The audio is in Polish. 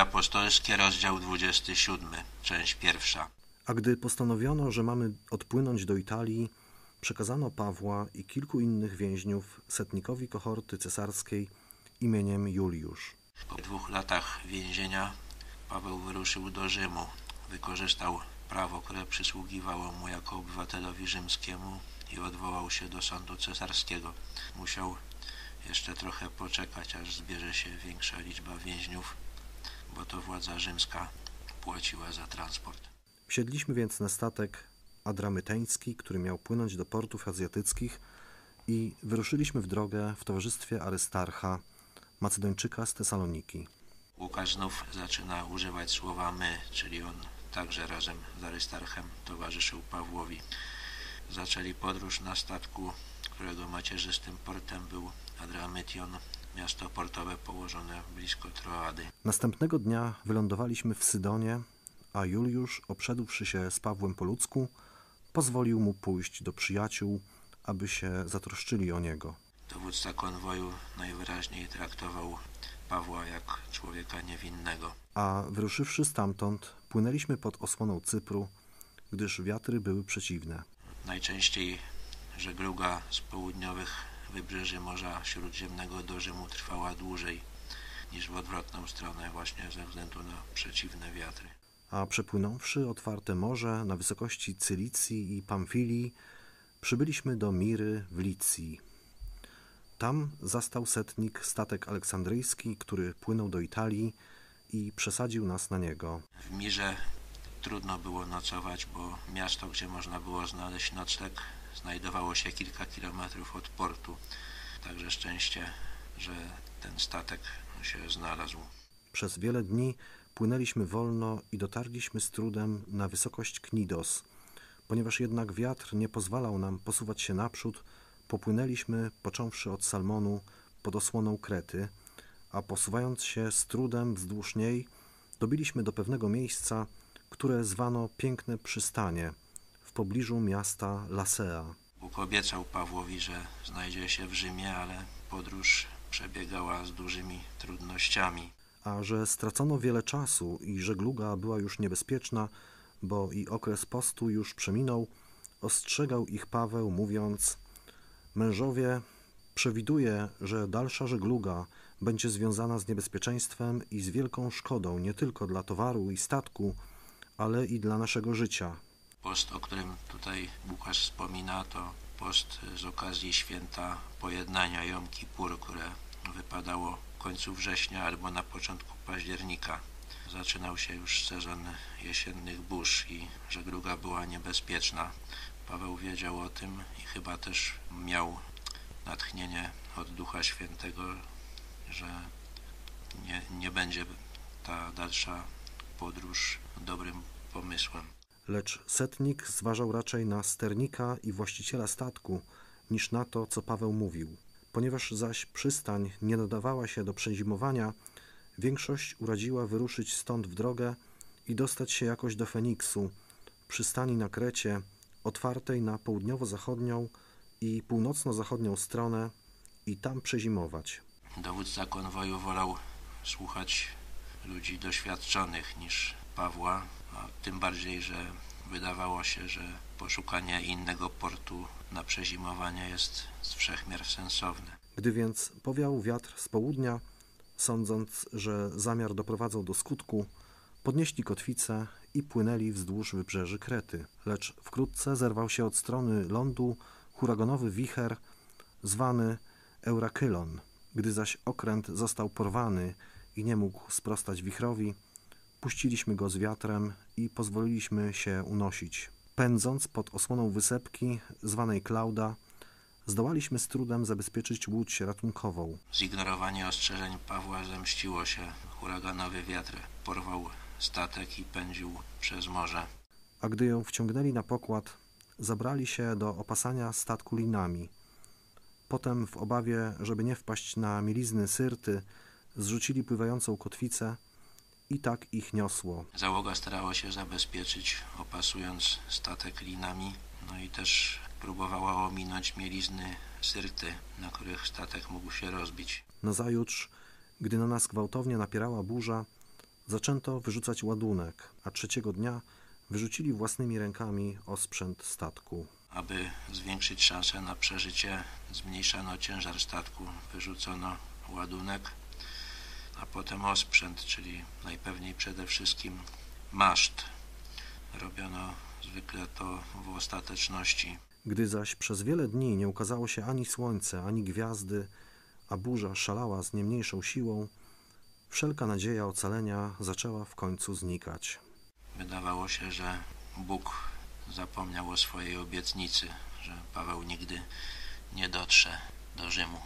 Dzieje apostolskie, rozdział 27, część pierwsza. A gdy postanowiono, że mamy odpłynąć do Italii, przekazano Pawła i kilku innych więźniów setnikowi kohorty cesarskiej imieniem Juliusz. Po dwóch latach więzienia Paweł wyruszył do Rzymu. Wykorzystał prawo, które przysługiwało mu jako obywatelowi rzymskiemu i odwołał się do sądu cesarskiego. Musiał jeszcze trochę poczekać, aż zbierze się większa liczba więźniów, bo to władza rzymska płaciła za transport. Wsiedliśmy więc na statek adramyteński, który miał płynąć do portów azjatyckich i wyruszyliśmy w drogę w towarzystwie Arystarcha, Macedończyka z Tesaloniki. Łukasz znów zaczyna używać słowa my, czyli on także razem z Arystarchem towarzyszył Pawłowi. Zaczęli podróż na statku, którego macierzystym portem był Adramytion, miasto portowe położone blisko Troady. Następnego dnia wylądowaliśmy w Sydonie, a Juliusz, obszedłszy się z Pawłem po ludzku, pozwolił mu pójść do przyjaciół, aby się zatroszczyli o niego. Dowódca konwoju najwyraźniej traktował Pawła jak człowieka niewinnego. A wyruszywszy stamtąd, płynęliśmy pod osłoną Cypru, gdyż wiatry były przeciwne. Najczęściej żegluga z południowych wybrzeży Morza Śródziemnego do Rzymu trwała dłużej niż w odwrotną stronę właśnie ze względu na przeciwne wiatry. A przepłynąwszy otwarte morze na wysokości Cylicji i Pamfilii, przybyliśmy do Miry w Licji. Tam zastał setnik statek aleksandryjski, który płynął do Italii i przesadził nas na niego. W Mirze trudno było nocować, bo miasto, gdzie można było znaleźć nocleg, znajdowało się kilka kilometrów od portu. Także szczęście, że ten statek się znalazł. Przez wiele dni płynęliśmy wolno i dotarliśmy z trudem na wysokość Knidos. Ponieważ jednak wiatr nie pozwalał nam posuwać się naprzód, popłynęliśmy, począwszy od Salmonu, pod osłoną Krety, a posuwając się z trudem wzdłuż niej, dobiliśmy do pewnego miejsca, które zwano Piękne Przystanie, pobliżu miasta Lasea. Bóg obiecał Pawłowi, że znajdzie się w Rzymie, ale podróż przebiegała z dużymi trudnościami. A że stracono wiele czasu i żegluga była już niebezpieczna, bo i okres postu już przeminął, ostrzegał ich Paweł, mówiąc: Mężowie, przewiduję, że dalsza żegluga będzie związana z niebezpieczeństwem i z wielką szkodą nie tylko dla towaru i statku, ale i dla naszego życia. Post, o którym tutaj Łukasz wspomina, to post z okazji święta pojednania Jom Kippur, które wypadało w końcu września albo na początku października. Zaczynał się już sezon jesiennych burz i żegluga była niebezpieczna. Paweł wiedział o tym i chyba też miał natchnienie od Ducha Świętego, że nie, nie będzie ta dalsza podróż dobrym pomysłem. Lecz setnik zważał raczej na sternika i właściciela statku, niż na to, co Paweł mówił. Ponieważ zaś przystań nie nadawała się do przezimowania, większość uradziła wyruszyć stąd w drogę i dostać się jakoś do Feniksu, przystani na Krecie, otwartej na południowo-zachodnią i północno-zachodnią stronę i tam przezimować. Dowódca konwoju wolał słuchać ludzi doświadczonych niż Pawła, tym bardziej, że wydawało się, że poszukanie innego portu na przezimowanie jest z wszechmiar sensowne. Gdy więc powiał wiatr z południa, sądząc, że zamiar doprowadzał do skutku, podnieśli kotwicę i płynęli wzdłuż wybrzeży Krety. Lecz wkrótce zerwał się od strony lądu huraganowy wicher zwany Eurakylon. Gdy zaś okręt został porwany i nie mógł sprostać wichrowi, puściliśmy go z wiatrem i pozwoliliśmy się unosić. Pędząc pod osłoną wysepki zwanej Klauda, zdołaliśmy z trudem zabezpieczyć łódź ratunkową. Zignorowanie ostrzeżeń Pawła zemściło się. Huraganowy wiatr porwał statek i pędził przez morze. A gdy ją wciągnęli na pokład, zabrali się do opasania statku linami. Potem, w obawie, żeby nie wpaść na mielizny Syrty, zrzucili pływającą kotwicę i tak ich niosło. Załoga starała się zabezpieczyć, opasując statek linami, no i też próbowała ominąć mielizny Syrty, na których statek mógł się rozbić. Nazajutrz, gdy na nas gwałtownie napierała burza, zaczęto wyrzucać ładunek, a trzeciego dnia wyrzucili własnymi rękami osprzęt statku. Aby zwiększyć szanse na przeżycie, zmniejszano ciężar statku, wyrzucono ładunek, a potem osprzęt, czyli najpewniej przede wszystkim maszt. Robiono zwykle to w ostateczności. Gdy zaś przez wiele dni nie ukazało się ani słońce, ani gwiazdy, a burza szalała z nie mniejszą siłą, wszelka nadzieja ocalenia zaczęła w końcu znikać. Wydawało się, że Bóg zapomniał o swojej obietnicy, że Paweł nigdy nie dotrze do Rzymu.